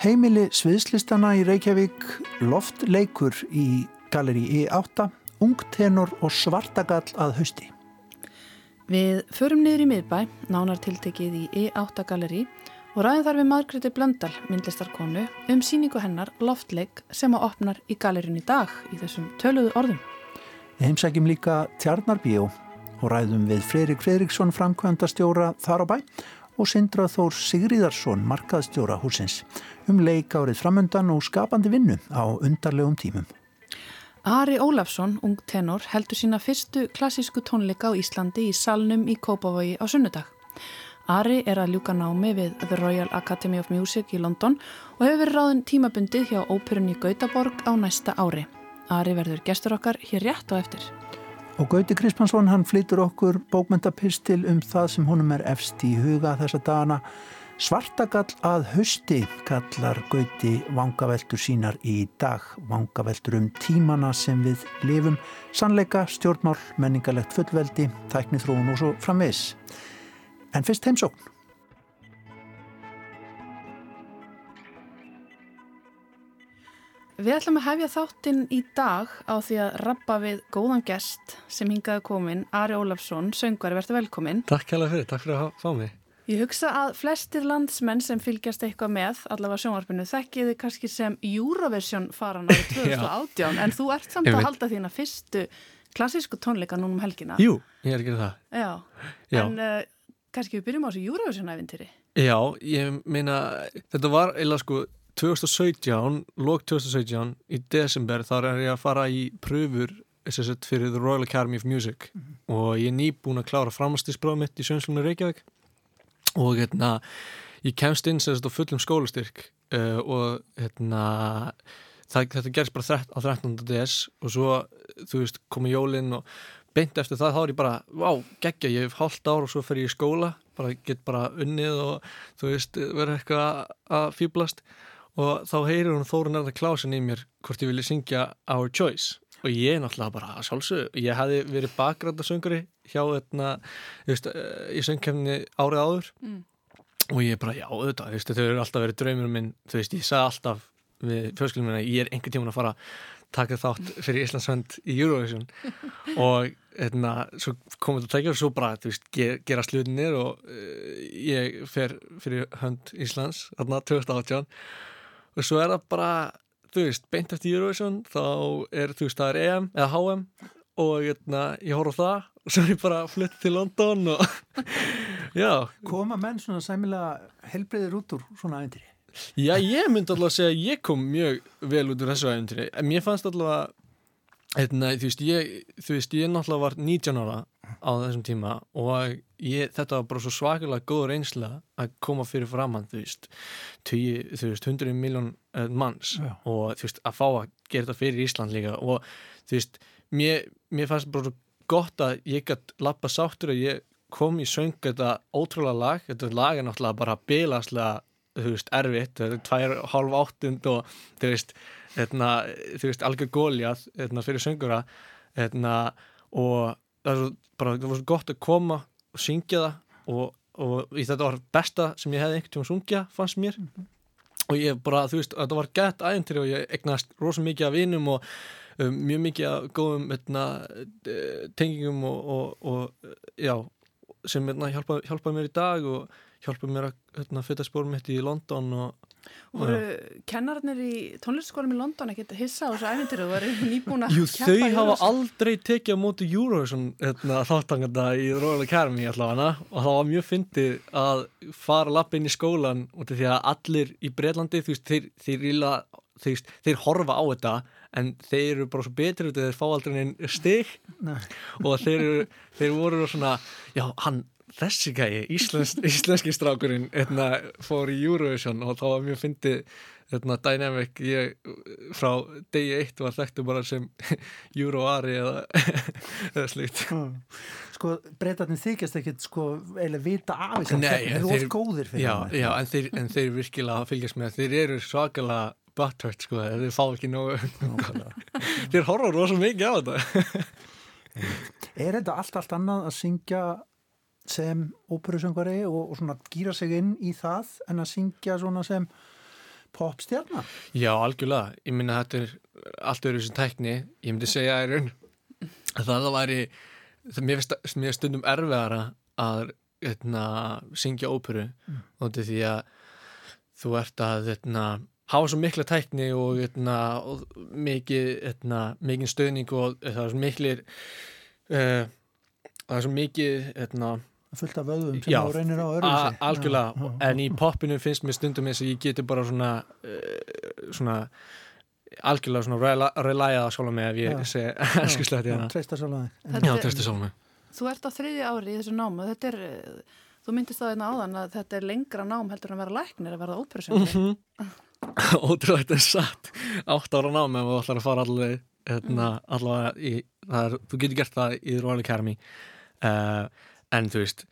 Heimili sviðslistana í Reykjavík, loftleikur í Galeri E8, ungtenor og svartagall að hausti. Við förum niður í miðbæ, nánar tiltekið í E8 galeri og ræðum þar við Margréti Blöndal, myndlistarkonu, um síningu hennar loftleik sem að opnar í galerin í dag í þessum töluðu orðum. Við heimsækjum líka Tjarnarbíó og ræðum við Freirik Freiriksson framkvæmdastjóra þar á bæ og Sindra Þór Sigriðarsson markaðstjóra húsins um leik árið framöndan og skapandi vinnu á undarlegum tímum. Ari Ólafsson, ung tenor, heldur sína fyrstu klassísku tónleika á Íslandi í salnum í Kópavogi á sunnudag. Ari er að ljúka námi við The Royal Academy of Music í London og hefur verið ráðin tímabundið hjá óperunni Gautaborg á næsta ári. Ari verður gestur okkar hér rétt og eftir. Og Gauti Krispansson hann flytur okkur bókmyndapistil um það sem honum er efst í huga þessa dagana. Svartagall að hausti kallar Gauti vangaveltur sínar í dag. Vangaveltur um tímana sem við lifum, sannleika, stjórnmál, menningalegt fullveldi, tæknið þróun og svo framvegs. En fyrst heimsókn. Við ætlum að hefja þáttinn í dag á því að rappa við góðan gest sem hingaði komin, Ari Ólafsson, söngvari, verður velkomin. Takk hella fyrir, takk fyrir að fá mig. Ég hugsa að flestir landsmenn sem fylgjast eitthvað með, allavega sjónvarpinu, þekkiði kannski sem Eurovision faran árið 2018, en þú ert samt að halda þína fyrstu klassísku tónleika núnum helgina. Jú, ég er ekki það. Já, Já. en uh, kannski við byrjum á þessu Eurovision-ævintýri. Já, ég meina, þetta var eila sko 2017, lók 2017 í desember þar er ég að fara í pröfur sagt, fyrir The Royal Academy of Music mm -hmm. og ég er nýbúin að klára framhaldsstíðspráð mitt í Sjönslunar Reykjavík og hérna ég kemst inn sagt, á fullum skólastyrk uh, og hérna það, þetta gerst bara á 13. DS og svo þú veist komi jólinn og beint eftir það þá er ég bara, vá, geggja, ég hef hálft ár og svo fer ég í skóla bara get bara unnið og þú veist, verður eitthvað að fýblast og þá heyrir hún Þórun Erða Klásin í mér hvort ég vilja syngja Our Choice. Og ég er náttúrulega bara sjálfsög ég hefði verið bakgrændasöngari hjá þetta eh, í söngkefni árið áður. Mm. og ég er bara já auðvitað þau eru alltaf verið draumur minn þú veist ég sagði alltaf við fjölskyldum minna ég er einhvern tíman að fara taka þátt fyrir Íslandsvönd í Eurovision. Og hérna, svo komum við að tækja og svo bara, þú veist, ger, gera slutinir og uh, ég fer fyrir hönd Íslands, þarna 2018 og svo er það bara þú veist, beint eftir Eurovision þá er, þú veist, það er EM eða HM og eitna, ég horf á það og svo er ég bara fluttið til London og já Koma menn svona sæmilega helbreyðir út úr svona æfintýri? Já, ég myndi alltaf að segja að ég kom mjög vel út úr þessu æfintýri en mér fannst alltaf að eitna, þú veist, ég, þú veist, ég náttúrulega var 19 ára á þessum tíma og ég, þetta var bara svo svakalega góð reynsla að koma fyrir framann þú veist, tugi, þú veist 100 miljón uh, manns Já. og þú veist, að fá að gera þetta fyrir Ísland líka og þú veist, mér, mér fannst bara svo gott að ég gætt lappa sáttur að ég kom í söng þetta ótrúlega lag, þetta lag er náttúrulega bara bilaslega, þú veist, erfitt þetta er tvær hálf áttund og þú veist, hérna, þú veist algjör góljað, hérna, fyrir söngura hérna, og það var, bara, það var svo gott að koma og syngja það og, og þetta var besta sem ég hefði einhvern tíma sungja fannst mér mm -hmm. og ég bara, þú veist, þetta var gett æðintir og ég egnast rosa mikið af vinum og um, mjög mikið af góðum etna, eh, tengingum og, og, og já, sem hjálpaði hjálpa mér í dag og hjálpaði mér að fyrta spórum mitt í London og voru kennararnir í tónlistaskólum í London ekkert hissa á þessu æfintir og voru nýbúin að keppa Eurovision Þau hafa aldrei tekið á móti Eurovision hérna, þáttanganda í Royal Academy allavega og það var mjög fyndið að fara lapp inn í skólan út af því að allir í Breitlandi þú veist, þeir, þeir, þeir, þeir, þeir horfa á þetta en þeir eru bara svo betri þeir fá aldrei einn stig. Og þeir, eru, þeir voru svona já, hann þessi gæi, íslensk, íslenski strákurinn etna, hérna, fór í Eurovision og þá var mjög fyndið hérna, dynamic. Ég frá degi eitt var þekktu bara sem Euro-Ari eða, eða slíkt. Sko breytarnir þykjast ekkert sko eiginlega vita af þess að þeir eru of góðir fyrir já, já, en þeir, en þeir virkilega fylgjast með. Þeir eru svakalega butthurt sko, þeir fá ekki nógu þeir horfa rosa mikið á þetta. Er þetta allt allt annað að syngja sem óperusöngari og, og svona gýra sig inn í það en að syngja svona sem popstjarnar. Já, algjörlega. Ég minna þetta er allt öðru sem tækni. Ég myndi segja að raun, það það væri, það mér finnst stundum erfiðara að eitna, syngja óperu mm. því að þú ert að eitna, hafa svo mikla tækni og, eitna, og mikið, mikið stöðning og það er svo miklir uh, það er svo mikið fullt af vöðum sem þú reynir á öðru algjörlega, en í popinu finnst mér stundum eins og ég geti bara svona uh, svona algjörlega svona relæða sjálf með ef ég segi eskilslega hérna treysta sjálf með já, treysta sjálf með Þú ert á þriði ári í þessu námu þetta er, þú myndist það einna áðan að þetta er lengra nám heldur en að vera læknir að verða óperusöngi mm -hmm. Ótrúlega þetta er satt. Átt ára námi ef þú ætlar að fara allavega hérna, mm. allavega í, er, þú getur gert það í Royal Academy. Uh, en þú veist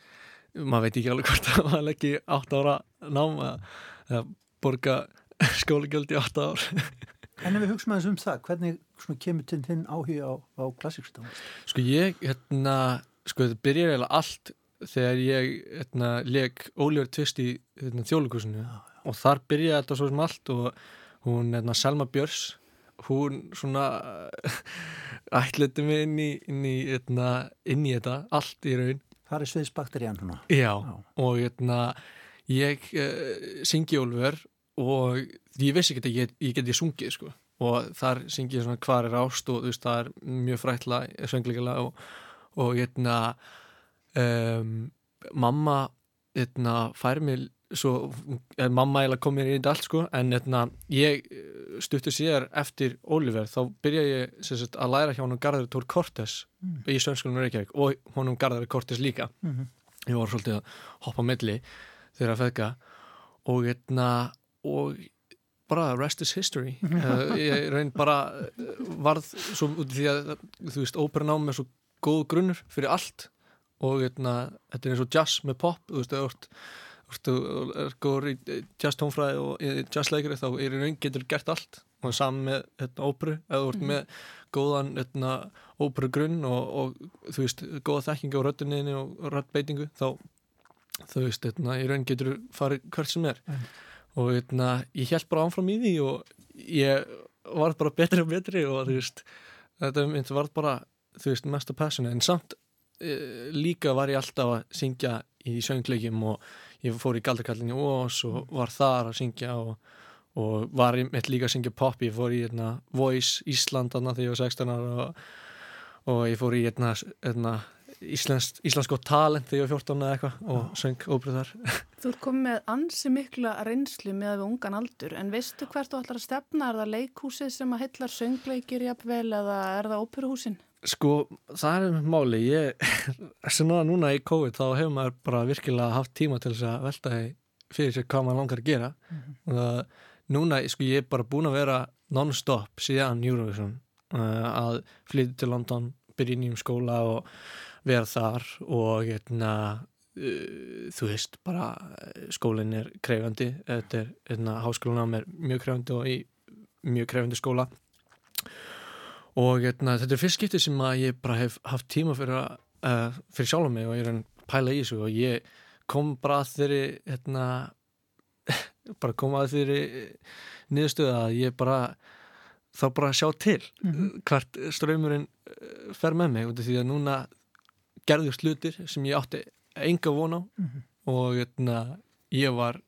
maður veit ekki alveg hvort að maður leggji 8 ára nám að borga skólagjöld í 8 ár. En ef við hugsaum aðeins um það, hvernig kemur til þinn áhuga á, á klassíkstónlist? Sko ég, hérna, sko þetta byrjar eiginlega allt þegar ég, hérna, leg Ólívar Tvist í hérna, þjóðlugursinu og þar byrjaði þetta svo sem allt og hún, hérna, Selma Björns hún svona ætluði mig inn í, inn í, hérna, inn í þetta, allt í raun Það er sviðsbakterían húnna Já, Já, og hérna ég uh, syngi Ólfur og ég vissi ekki að ég, ég geti sungið sko. Og þar syngi ég svona hvar er ást og þú veist það er mjög frætla söngleikala og, og hérna um, mamma hérna fær mér svo, eh, mamma eiginlega kom mér í þetta allt sko en hérna ég stuttu sér eftir Oliver þá byrja ég sagt, að læra hjá honum Garðari Tór Kortes mm. í Svenskólinu Reykjavík og honum Garðari Kortes líka mm -hmm. ég var svolítið að hoppa melli þegar að feðka og hérna og bara rest is history uh, ég reyn bara eh, varð svo því að þú veist óperunám er svo góð grunnur fyrir allt og hérna, þetta er eins og jazz með pop þú veist, þú er góður í jazz tónfræði og jazz leikari þá er einn getur gert allt. Og saman með hérna, óperu. Eða þú ert mm. með góðan hérna, óperu grunn og, og þú veist, góða þekkinga á röttuninni og röttbeitingu þá þú veist, hérna, í raun getur farið hvert sem er. Mm og hérna, ég held bara ánfram í því og ég var bara betri og betri og þú veist þetta var bara, þú veist, mesta passinu en samt e, líka var ég alltaf að syngja í söngleikjum og ég fór í Galdarkallinni Ós og var þar að syngja og, og var með líka að syngja pop ég fór í eitna, hérna, Voice Ísland þegar ég var 16 ára og, og ég fór í eitna, hérna, Íslands, Íslandsko talent þegar ég var 14 eða eitthvað og söng óbröð þar Þú er komið með ansi mikla reynslu með við ungan aldur en veistu hvert þú ætlar að stefna? Er það leikhúsið sem að hillar söngleikir jafnvel eða er það óperuhúsin? Sko, það er máli. Ég, svona núna í COVID þá hefur maður bara virkilega haft tíma til þess að velta fyrir sig hvað maður langar að gera. Mm -hmm. það, núna, sko, ég er bara búin að vera non-stop síðan Eurovision uh, að flytja til London byrja í nýjum skóla og vera þar og getna Uh, þú veist, bara uh, skólinn er krefandi, þetta er hérna, háskólanám er mjög krefandi og í mjög krefandi skóla og hérna, þetta er fyrst skiptið sem að ég bara hef haft tíma fyrir, uh, fyrir sjálf mig og ég er að pæla í þessu og ég kom bara að þeirri hérna, bara kom að þeirri niðurstöða að ég bara þá bara sjá til mm -hmm. hvert ströymurinn fer með mig af því að núna gerður slutir sem ég átti enga von á mm -hmm. og etna, hérna, ég var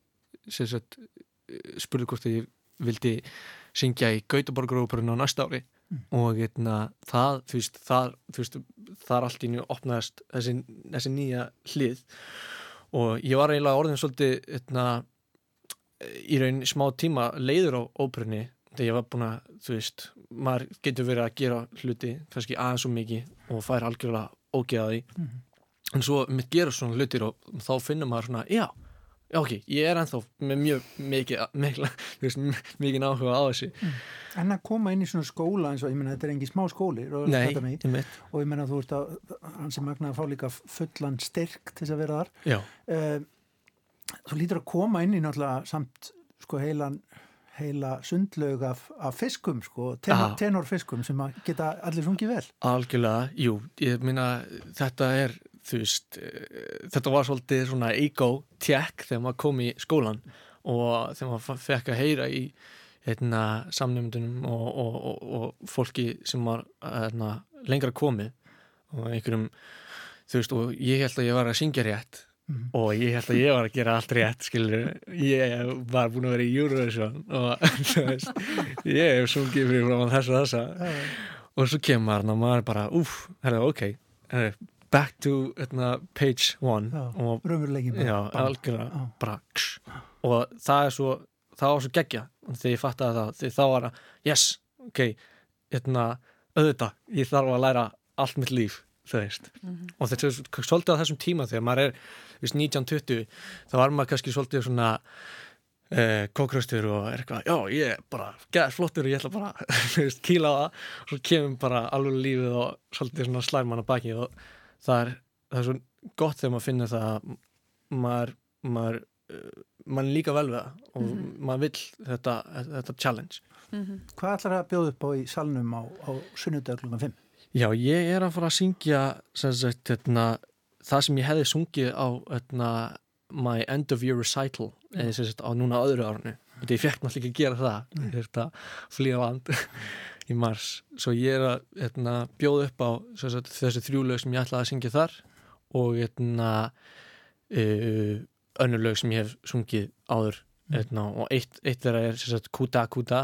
spurði hvort að ég vildi syngja í Gautaborgaróperun á næsta ári mm. og etna, hérna, það, þú veist, það, þú veist, það er allt í njú opnaðast þessi, þessi nýja hlið og ég var eiginlega orðin svolítið etna, hérna, í raun smá tíma leiður á óperunni þegar ég var búin að, þú veist, maður getur verið að gera hluti kannski aðeins og mikið og fær algjörlega ógeðaði mm en svo mitt gerur svona hlutir og þá finnum maður svona, já ok, ég er ennþá með mjög mikið mikið, náhuga á þessu. Mm. En að koma inn í svona skóla eins og ég menna þetta er engi smá skóli Nei, ég og ég menna þú veist að hans er magnaði að fá líka fullan styrk til þess að vera þar. Uh, Þú lítur að koma inn í náttúrulega samt sko heilan heila sundlaug af, af fiskum sko, tenor, tenorfiskum sem geta allir sungið vel. Algjörlega, jú, ég minna þetta er þú veist uh, þetta var svolítið svona ego-tjekk þegar maður kom í skólan og þegar maður fekk að heyra í hérna, samnefndunum og, og, og, og fólki sem var hérna, lengra komið og einhverjum þú veist og ég held að ég var að syngja rétt mm. og ég held að ég var að gera allt rétt skilur, ég var búin að vera í Eurovision og veist, ég hef sungið fyrir frá þess að þessa og svo kemur maður og maður er bara, herðu, ok herðu, back to etna, page one já, og það er svo, það var svo geggja þegar ég fattaði það, þegar þá var að yes, ok, etna, auðvitað, ég þarf að læra allt mitt líf þú veist. Mm -hmm. og þetta er svolítið á þessum tíma þegar maður er 1920 þá var maður kannski svolítið svona eh, kókraustur og er eitthvað já ég er bara gæðis flottur og ég ætla bara veist, kíla á það. Og svo kemur bara alveg lífið og svolítið svona slær mann á baki og það er, það er svo gott þegar maður finnir það að maður maður, uh, maður líka vel við það og mm -hmm. maður vill þetta, þetta challenge mm -hmm. Hvað ætlar það að bjóða upp á í salnum á, á sunnudag klukkan 5? Já, ég er að fara að syngja sagt, etna, það sem ég hefði sungið á etna, my end of year recital eða sagt, á núna öðru árnu og ég fekk náttúrulega ekki að gera það ég er að flýja land í mars, svo ég er að etna, bjóða upp á sagt, þessi þrjúlaug sem ég ætlaði að syngja þar og uh, önnur lög sem ég hef sungið áður mm. og eitt, eitt þeirra er Kuta Kuta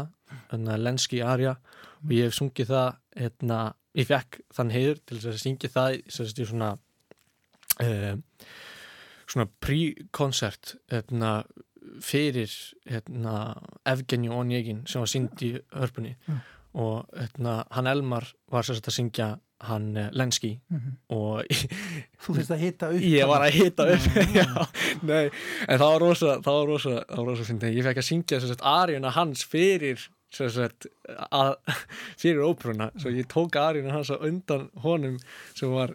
lenski arja og ég hef sungið það ég fekk þann heiður til að syngja það í svona uh, svona pre-koncert hérna, fyrir hérna, Evgeni Onegin sem var syngd í hörpunni mm. Og hérna, hann Elmar var sérst að syngja hann uh, Lenski. Mm -hmm. og Þú finnst að hita upp Ég var að hita upp Já, en það var rosa það var rosa, það var rosa fyndið. Ég fekk að syngja sérst aðrjuna hans fyrir Sagt, að, fyrir ópruna svo ég tók aðrinu hans á undan honum sem var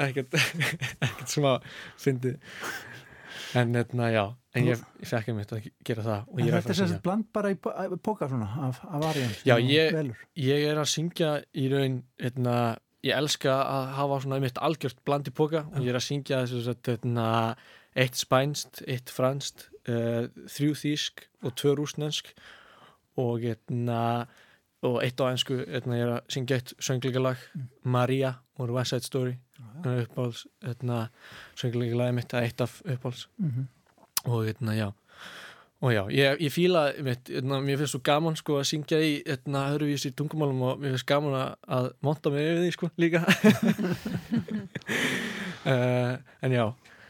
ekkert, ekkert sem að fyndi en hérna, já en ég, ég fekk þetta að gera það en þetta er sérst bland bara í póka svona af, af aðrinu já ég, ég er að syngja í raun etna, hérna, ég elska að hafa svona einmitt algjört bland í póka og ég er að syngja að etna, eitt spænst, eitt franst uh, þrjú þýsk og tvö rúsnensk og, etna, og eitt á einsku etna, ég er að syngja eitt söngleikalag mm. Maria úr West Side Story ah, ja. uppáhalds söngleikalagi mitt að eitt af uppáhalds mm -hmm. Og etna, já og já, ég, ég fíla mitt, etna, mér finnst svo gaman sko að syngja í öðruvísi tungumálum og mér finnst gaman að monta mig yfir því sko líka uh, en já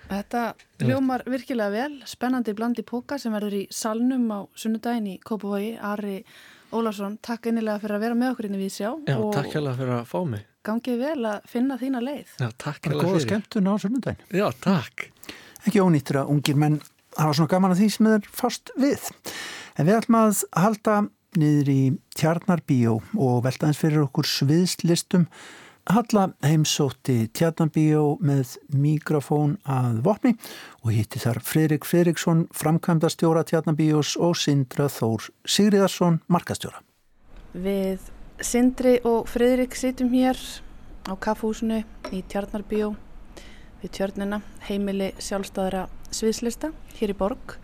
Þetta hljómar virkilega vel, spennandi blandi póka sem verður í salnum á sunnudagin í Kópavogi. Ari Ólarsson, takk einnilega fyrir að vera með okkur inn í Vísjá. Já, takk hérlega fyrir að fá mig. Gangið vel að finna þína leið. Já, takk hérlega fyrir. Góða skemmtun á sunnudagin. Já, takk. Ekki ónýttur að ungir menn hafa svona gaman að því sem þeir fast við. En við ætlum að halda niður í Tjarnarbíó og veltaðins fyrir okkur sviðslistum Halla heimsótti Tjarnabíó með mikrofón að vopni og hitti þar Fridrik Fridriksson, framkvæmdastjóra Tjarnabíós og Sindra Þór Sigriðarsson, markastjóra. Við Sindri og Fridrik situm hér á kaffhúsinu í Tjarnarbíó við tjörnina, heimili sjálfstæðra sviðslista hér í borg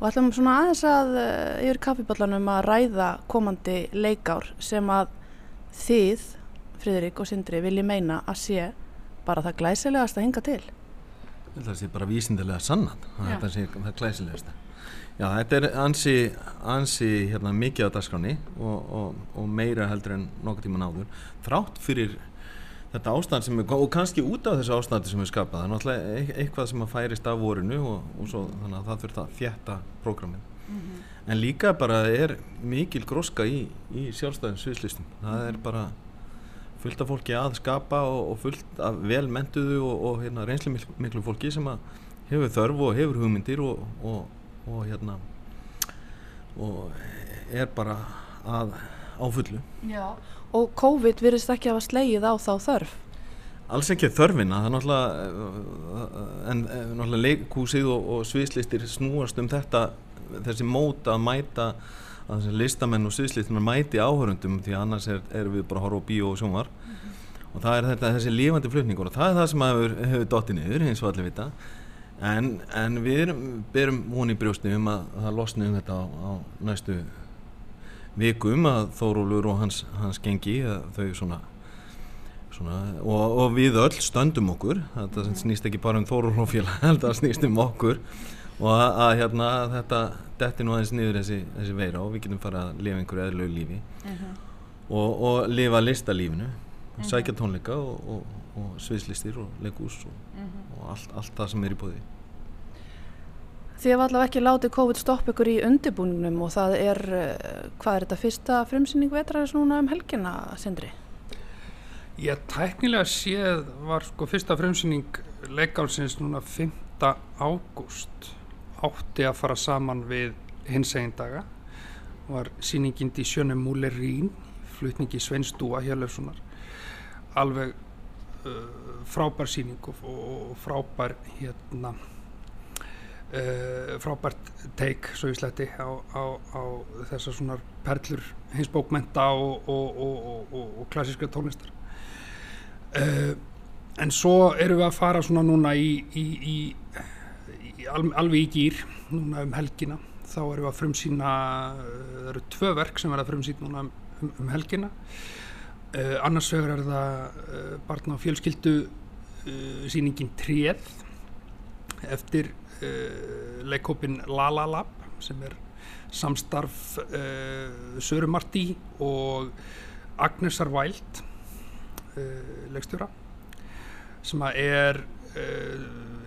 og ætlum svona aðeins að eh, yfir kaffiballanum að ræða komandi leikár sem að þið Fridrik og Sindri vilji meina að sé bara það glæsilegast að hinga til Það sé bara vísindilega sannan þetta sé það glæsilegast Já, þetta er ansi, ansi hérna, mikið á dagskráni og, og, og meira heldur en nokkur tíma náður þrátt fyrir þetta ástand sem er, og kannski út af þessu ástandi sem er skapað, það er náttúrulega eitthvað sem að færist af vorinu og, og svo þannig að það þurft að fjetta prógramin mm -hmm. en líka bara er mikil gróska í, í sjálfstæðin sviðslistum, það er bara fullt af fólki að skapa og, og fullt af velmentuðu og, og hérna, reynsli miklu fólki sem hefur þörf og hefur hugmyndir og, og hérna og er bara að á fullu. Já, og COVID virðist ekki að hafa slegið á þá þörf Alls ekki þörfina, það er náttúrulega en náttúrulega leikúsið og sviðslistir snúast um þetta þessi mót að mæta að listamenn og sviðslítunar mæti áhörundum því annars er, er við bara að horfa á bíó og sjónvar mm -hmm. og það er þetta, þessi lífandi flutningur og það er það sem hefur, hefur dottið niður eins og allir vita en, en við erum, berum hún í brjóstni um að það losni um þetta á, á næstu vikum að Þórólur og hans, hans gengi þau svona, svona og, og við öll stöndum okkur þetta snýst ekki bara um Þórólur og félag þetta snýst um okkur og að, að hérna, þetta detti nú aðeins niður þessi, þessi veira og við getum fara að lifa einhverju eðlögu lífi uh. -huh. og, og lifa listalífinu uh. -huh. sækja tónleika og, og, og sviðslistir og leikús uh mhm. -huh. og allt, allt það sem er í bóði Þið hefur allavega ekki látið COVID stopp ykkur í undirbúningnum og það er, eh, hvað er þetta fyrsta frumsýning vetraðis núna um helgina, Sindri? Já, tæknilega séð var sko fyrsta frumsýning leikálsins núna 5. ágúst átti að fara saman við hins egin daga var síningind í sjönu Múlerín flutningi Sveinstúa Hjörlefssonar alveg uh, frábær síning og, og frábær hérna uh, frábært teik svo í sletti á, á, á þessar svona perlur hins bókmenta og, og, og klassíska tónlistar. Uh, en svo eru við að fara svona núna í, í, í alveg í gýr núna um helgina. Þá erum við að frumsýna það eru tvö verk sem verða frumsýn núna um, um helgina. Uh, annars vegar er það uh, barna á fjölskyldu uh, síningin Tréð eftir leikópin Lala Lab sem er samstarf Söru Martí og Agnesar Væld leikstjóra sem er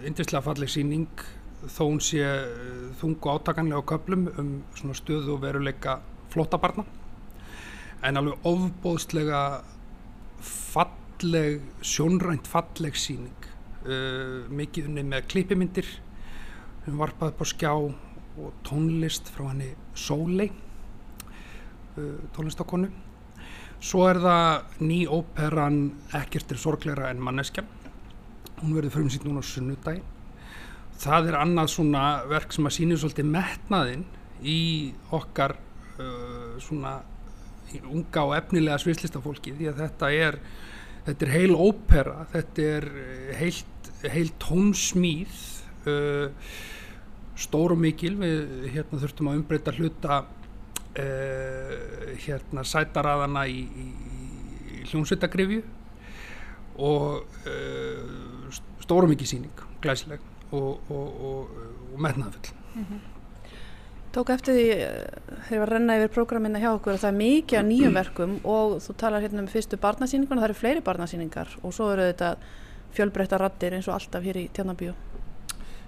indislega falleg síning þó hún sé eh, þungu átakanlega á köplum um stöðu og veruleika flótabarna en alveg ofbóðslega falleg, sjónrænt falleg síning uh, mikið unni með klippimyndir hún varpaði på skjá og tónlist frá henni Sólei uh, tónlistakonu svo er það ný óperan Ekkert er sorgleira en manneskja hún verður frumsýtt núna á sunnudagin það er annað svona verk sem að sýnir svolítið metnaðinn í okkar uh, svona unga og efnilega svislistafólki því að þetta er þetta er heil ópera þetta er heilt, heil tónsmýð uh, stór og mikil. Við hérna þurftum að umbreyta hluta uh, hérna sætaraðana í, í, í hljómsveitagrifju og uh, stór og mikil síning glæsileg og, og, og, og metnaðfull mm -hmm. Tók eftir því eh, þegar ég var að renna yfir prógramina hjá okkur að það er mikið af nýjum verkum og þú talar hérna um fyrstu barnasýningun og það eru fleiri barnasýningar og svo eru þetta fjölbreytta rattir eins og alltaf hér í Tjarnabíu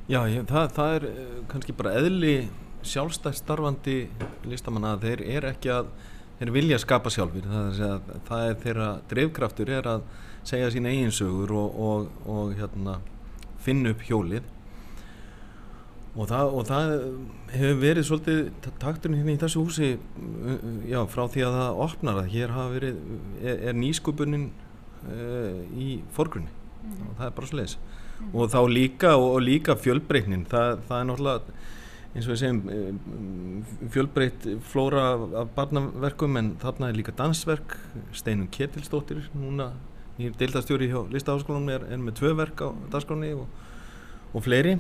Já, ég, það, það er eh, kannski bara eðli sjálfstætt starfandi listamanna að þeir er ekki að þeir vilja skapa sjálfur það er, það er þeirra drivkraftur er að segja sín eiginsögur og, og hérna finna upp hjólið og það, og það hefur verið svolítið takturinn hérna í þessu húsi já, frá því að það opnar að hér verið, er, er nýskupunin uh, í forgrunni mm. og það er bara mm. Og þá líka, og, og líka fjölbreytnin. Það, það er náttúrulega eins og við segjum eh, fjölbreytt flóra af barnaverkum en þarna er líka dansverk. Steinun Ketilstóttir núna nýjum deildastjóri hjá listaháskólanum er, er með tvö verk á dagskráni og, og fleiri.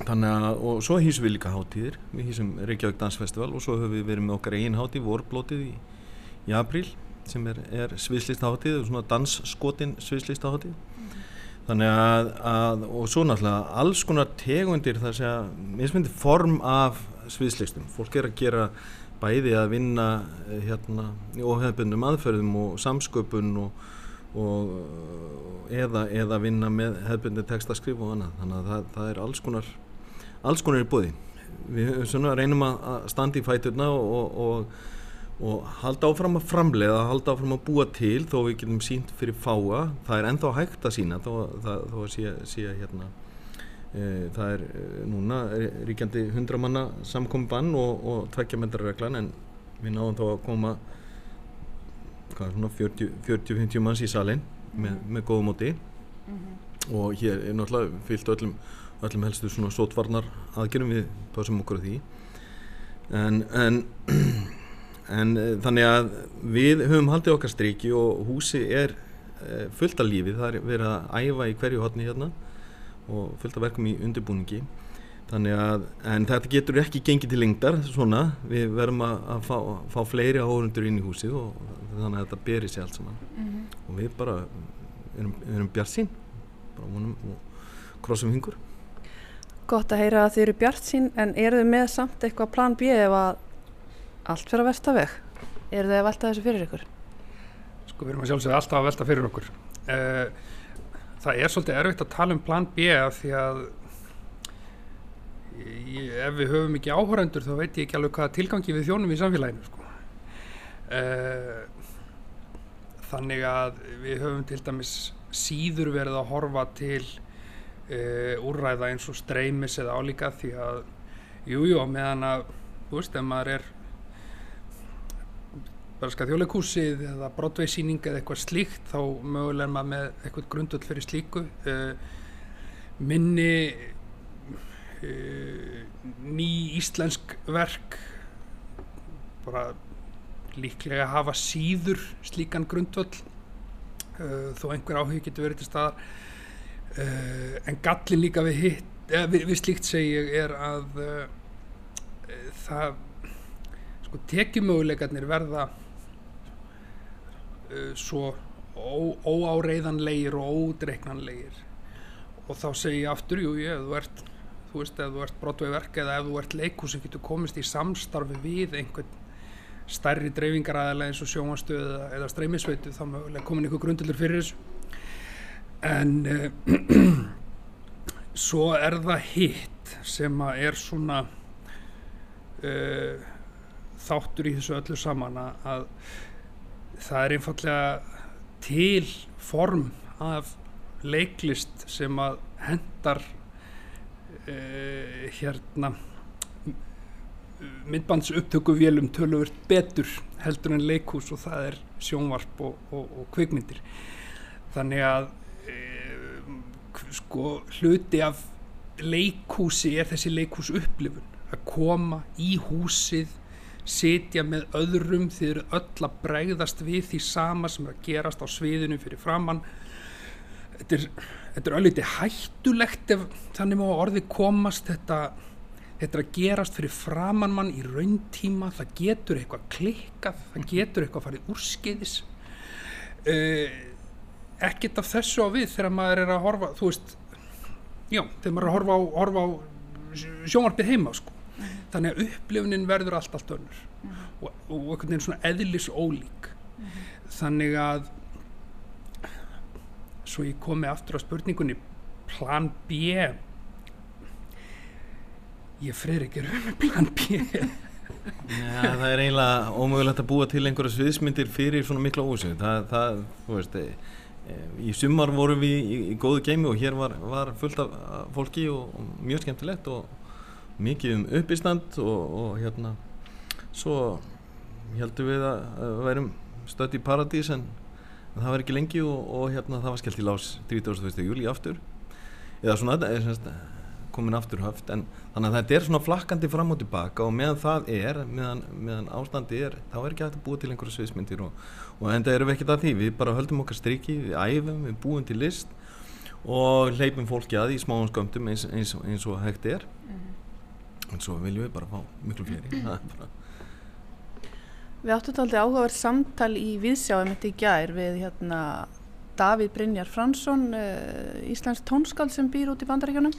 Þannig að, og svo hýsum við líka hátíðir. Við hýsum Reykjavík Dansfestival og svo höfum við verið með okkar einn hátíð, vorblótið í, í april sem er, er sviðslistaháttíð og svona dansskotin sviðslistaháttíð mm. Þannig að, að, og svo náttúrulega alls konar tegundir sé að mismyndi form af sviðslistum, fólk er að gera bæði að vinna eh, hérna og hefðbundum aðferðum og samsköpun og og eða, eða vinna með hefðbundi textaskrif og annað. Þannig að það, það er alls konar alls konar í búði við svona, reynum að standa í fæturna og, og, og halda áfram að framlega halda áfram að búa til þó við getum sínt fyrir fáa það er ennþá hægt að sína þó, það, þó að sé, sé hérna e, það er e, núna ríkjandi hundramanna samkombann og, og tvekkjametrarreglan en við náðum þá að koma 40-50 manns í salin með, mhm. með góðu móti mm -hmm. og hér er náttúrulega fyllt öllum, öllum helstu svona sótvarnar aðgerðum við pásum okkur á því en, en, en eh, þannig að við höfum haldið okkar striki og húsi er e, fullt af lífi, það er verið að æfa í hverju hotni hérna og fullt af verkum í undirbúningi. Þannig að, en þetta getur ekki gengið til lengdar svona, við verðum að, að fá, fá fleiri áhörundur inn í húsið og þannig að þetta beri sér allt saman. Mm -hmm. og við bara erum, erum bjart sín bara vonum og krossum hingur Gott að heyra að þið eru bjart sín en eru þið með samt eitthvað plan B ef að allt fyrir að versta veg eru þið að velta þessu fyrir ykkur? Sko við erum að sjálfsögða alltaf að velta fyrir okkur uh, það er svolítið erfitt að tala um plan B því að ef við höfum ekki áhórandur þá veit ég ekki alveg hvaða tilgangi við þjónum í samfélaginu sko. uh, þannig að við höfum til dæmis síður verið að horfa til uh, úrræða eins og streymis eða álíka því að jújú jú, meðan að þú veist ef maður er bara skað þjóðleikúsið eða brotveisýning eða eitthvað slíkt þá mögulega er maður með eitthvað grundvöld fyrir slíku. Uh, minni uh, ný íslensk verk bara líklega hafa síður slíkan grundvöld uh, þó einhver áhug getur verið til staðar. En gallin líka við, hitt, við, við slíkt segja er að það sko tekjumöguleikarnir verða uh, svo óáreiðanlegir og ódreiknanlegir. Og þá segja ég aftur, jú, ég, þú ert þú veist, ef þú ert brotveverk eða ef þú ert leikus sem getur komist í samstarfi við einhvern stærri dreifingaræðilega eins og sjónastöð eða, streymisveitu þá mögulega komin einhver grundildur fyrir þessu. En uh, svo er það hitt sem að er svona uh, þáttur í þessu öllu saman að það er einfallega til form af leiklist sem að hendar uh, hérna myndbandsupptökuvélum töluvert betur heldur en leikús og það er sjónvarp og, og, og kvikmyndir. Þannig að e, sko hluti af leikúsi er þessi leikús upplifun að koma í húsið sitja með öðrum þið eru öll að bregðast við því sama sem er að gerast á sviðinu fyrir framann þetta er, þetta er ölliti hættulegt ef þannig má orði komast. Þetta þetta er að gerast fyrir framanmann í rauntíma, það getur eitthvað klikkað, það getur eitthvað farið úrskeiðis. Uh, ekkert af þessu á við þegar maður er að horfa, þú veist já, þegar maður er að horfa á, horfa á sjónvarpið heima sko. Þannig að upplifunin verður allt allt önnur og, og einhvern veginn svona eðlis ólík þannig að svo ég komi aftur á spurningunni plan B. Ég freyr ekki raun með plan B. Já, það er eiginlega ómögulegt að búa til einhverja sviðsmyndir fyrir svona mikla ósug það, það, þú veist e, e, í sumar vorum við í, í góðu geimi og hér var, var fullt af fólki og, og mjög skemmtilegt og mikið um uppistand og, og hérna svo heldum við að, værum stödd í paradís en það var ekki lengi og, og hérna það var skellt í lás 31. júli aftur eða svona, eða semst komin aftur höft en þannig að þetta er svona flakkandi fram og tilbaka og meðan það er meðan, meðan ástandi er þá er ekki hægt að búa til einhverju sviðsmyndir og, og enda erum við ekkert að því, við bara höldum okkar striki við æfum, við búum til list og hleypum fólki að í smáum sköndum eins, eins, eins og hægt er mm -hmm. En svo viljum við bara fá miklu fleiri. Við áttum þetta aldrei áhugaverð samtal í viðsjáum þetta í gær við hérna Davíð Brynjar Fransson uh, Íslands tónskald sem býr út í bandaríkjónum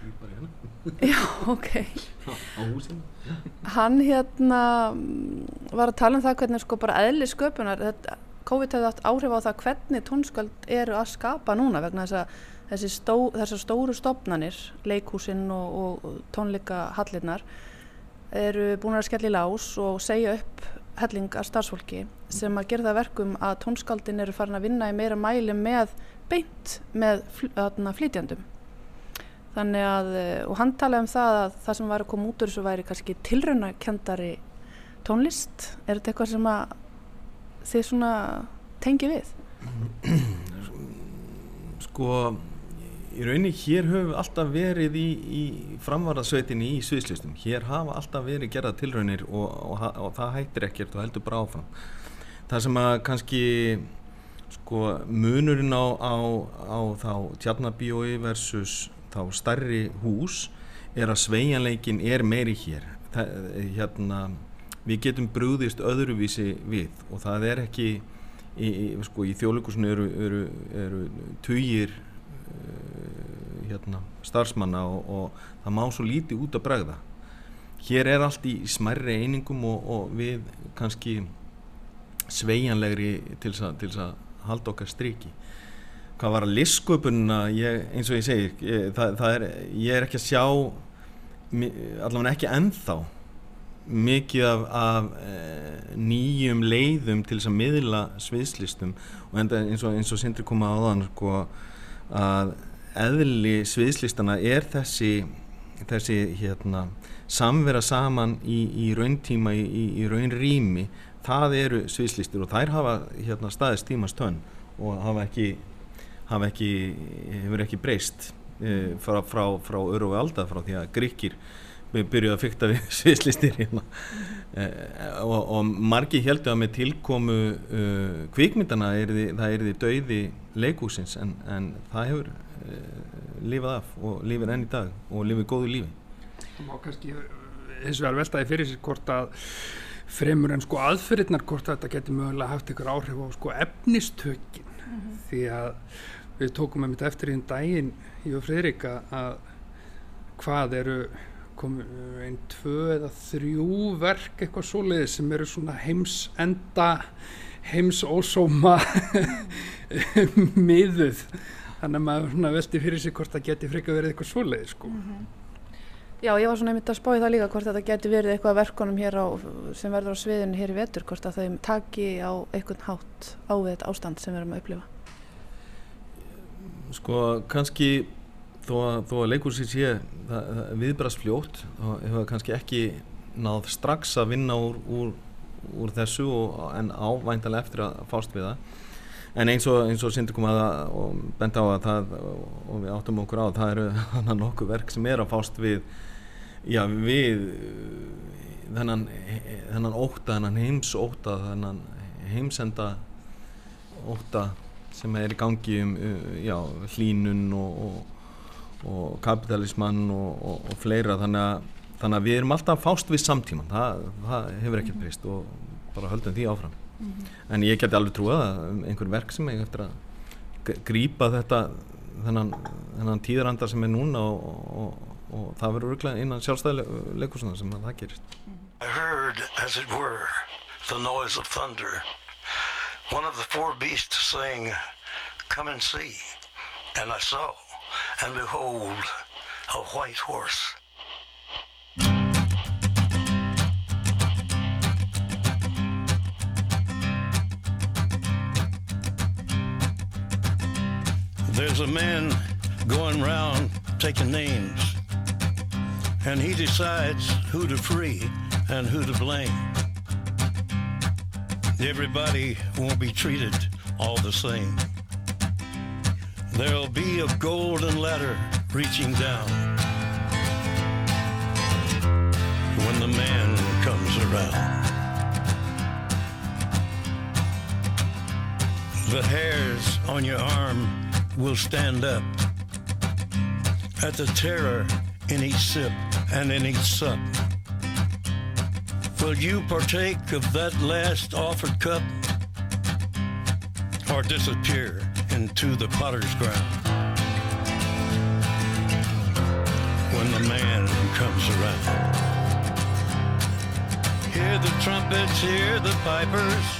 Hérna. Já, ok. Á húsinu. Hann hérna var að tala um það hvernig sko bara eðli sköpunar COVID hefði átt áhrif á það hvernig tónsköld eru að skapa núna vegna þess að stó, þessar stóru stopnanir, leikhúsinn og, og tónleika hallinnar eru búin að skella í lás og segja upp helling af starfsfólki sem að gera það verkum að tónskaldin eru farin að vinna í meira mæli með beint með fl flytjandum þannig að, eh, og hann talaði um það að það sem var að koma út úr þessu væri kannski tilraunakendari tónlist er þetta eitthvað sem að þið svona tengi við? Sko í rauninni hér höfum við alltaf verið í, í framvarðasveitinni í sviðslistum. Hér hafa alltaf verið gerða tilraunir og, og, og það hættir ekkert og heldur bara áfram. Það sem að kannski sko munurinn á, á, á þá tjarnabíói versus þá starri hús er að sveianleikin er meiri hér. Það, hérna við getum brúðist öðruvísi við og það er ekki í, í, sko, í þjóðleikusinu eru, eru, eru tugir uh, hérna, starfsmanna og, og það má svo lítið út að bregða. Hér er allt í smærri einingum og, og við kannski sveianlegri til þess að halda okkar striki. Hvað var að listsköpunna eins og ég segir ég, það, það er, ég er ekki að sjá allavega ekki ennþá mikið af, af e, nýjum leiðum til þess að miðla sviðslistum. Og enda eins og, og Sindri koma á þann sko, að eðli sviðslistana er þessi þessi hérna, samvera saman í, í rauntíma í, í, raunrými það eru sviðslistir og þær hafa hérna, staðist tímast tönn og hafa ekki, hafa ekki hefur ekki breyst e, frá, frá, frá öru og alda frá því að gríkir byrjuði að fykta við sviðslistir hérna. uh, og, og margi heldur að með tilkomu uh, kvikmyndana er því, það er því dauði leikúsins en, en það hefur lifað af og lifir enn í dag og lifir góðu lífi. Það má kannski eins og vel veltaði fyrir sér hvort að fremur en sko aðferðirnar hvort að þetta getur mögulega haft ykkur áhrif á sko efnistökin. Mm -hmm. því að við tókum með mitt eftir í einn daginn í og Fridrika að hvað eru kom einn, tvö eða þrjú verk eitthvað svoleiði sem eru svona heimsenda heimsósóma miðuð þannig að maður veldi fyrir sig hvort það geti frika verið eitthvað svoleiði sko. Mm -hmm. Já, ég var svona einmitt að spói það líka hvort þetta geti verið eitthvað verkonum hér á, sem verður á sviðinu hér í vetur, hvort að þau taki á einhvern hátt á þetta ástand sem við erum að upplifa. Sko, kannski þó að, þó að leikursi sé viðbrast fljótt og hefur kannski ekki náð strax að vinna úr, úr, úr þessu og, en ávæntalega eftir að fást við það en eins og, eins og Sindur kom að og benda á að það og við áttum okkur á að það eru þannig nokkuð verk sem er að fást við já við þennan, þennan óta, þennan heimsóta þennan heimsenda óta sem er í gangi um já, hlínun og, og og kapitalismann og, og fleira. Þannig að, þannig að við erum alltaf fást við samtíman það, það hefur ekkert breyst og bara höldum því áfram mm -hmm. en ég geti alveg trúið að einhver verk sem ég eftir að grýpa þetta þennan, þennan tíðrandar sem er núna og, og það verður örglega innan sjálfstæðileg leikursuna sem að það gerist I heard as it were the noise of thunder one of the four beasts saying come and see and I saw and behold, a white horse. There's a man going round taking names, and he decides who to free and who to blame. Everybody won't be treated all the same. There'll be a golden ladder reaching down when the man comes around. The hairs on your arm will stand up at the terror in each sip and in each sup. Will you partake of that last offered cup or disappear into the potter's ground. When the man comes around, hear the trumpets, hear the pipers.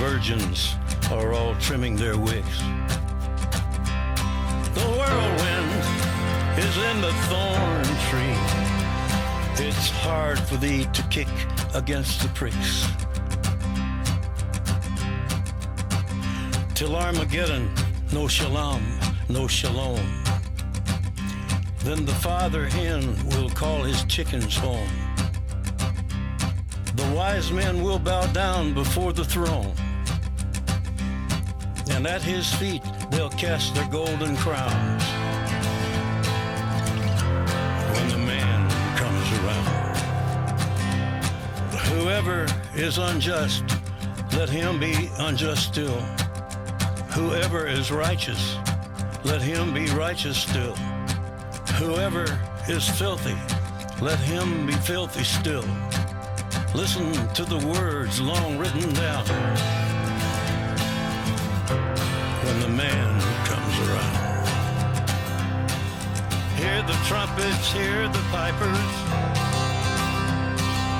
Virgins are all trimming their wicks. The whirlwind is in the thorn tree. It's hard for thee to kick against the pricks. till Armageddon, no shalom, no shalom. Then the father hen will call his chickens home. The wise men will bow down before the throne. And at his feet they'll cast their golden crowns. When the man comes around. Whoever is unjust, let him be unjust still. Whoever is righteous, let him be righteous still. Whoever is filthy, let him be filthy still. Listen to the words long written down the man who comes around. Hear the trumpets, hear the pipers.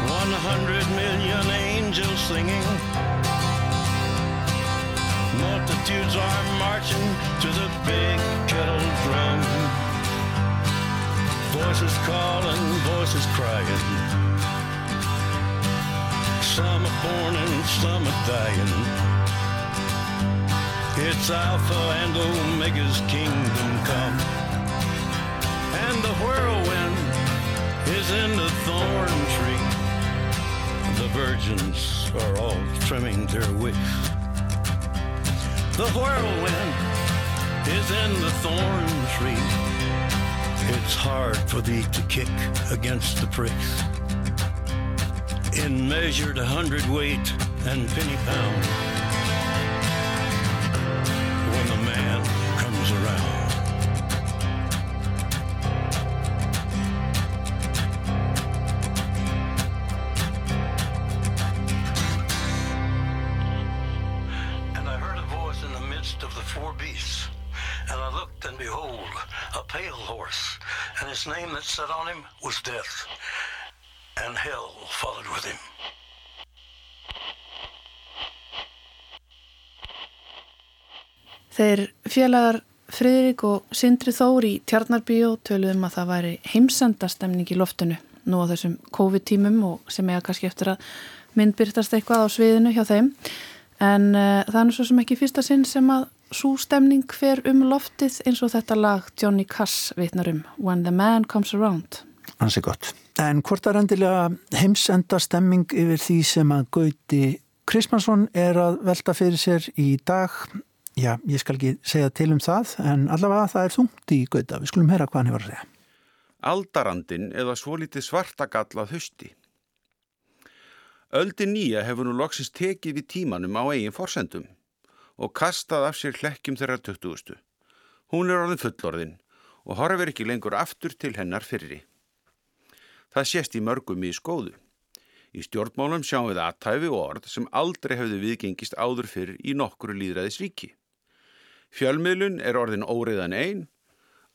One hundred million angels singing. Multitudes are marching to the big kettle drum. Voices calling, voices crying. Some are born and some are dying. It's Alpha and Omega's kingdom come. And the whirlwind is in the thorn tree. The virgins are all trimming their wicks. The whirlwind is in the thorn tree. It's hard for thee to kick against the pricks. In measured hundredweight and penny pound. Was Death, and hell followed with him. Þeir félagar Friðrik og Sindri Þór í Tjarnarbíó töluðum að það væri heimsendastemning í loftinu nú á þessum COVID-tímum og sem eiga kannski eftir að myndbyrtast eitthvað á sviðinu hjá þeim en uh, það er svo sem ekki fyrsta sinn sem að svo stemning fer um loftið eins og þetta lag Johnny Cass vitnar um When the Man Comes Around Hansi gott. En hvort er endilega heimsenda stemming yfir því sem að Gauti Krismansson er að velta fyrir sér í dag? Já, ég skal ekki segja til um það, en allavega það er þungt í Gauta. Við skulum heyra hvað hann hefur að segja. Aldarandin eða svolítið svartagallað hausti. Öldi nýja hefur nú loksist tekið við tímanum á eigin forsendum og kastað af sér hlekkjum þeirra 20. Hún er orðin fullorðin og horfir ekki lengur aftur til hennar fyrri. Það sést í mörgum í skóðu. Í stjórnmálum sjáum við aðtæfi og orð sem aldrei hefðu viðgengist áður fyrr í nokkru líðræðisríki. Fjölmiðlun er orðin óriðan einn,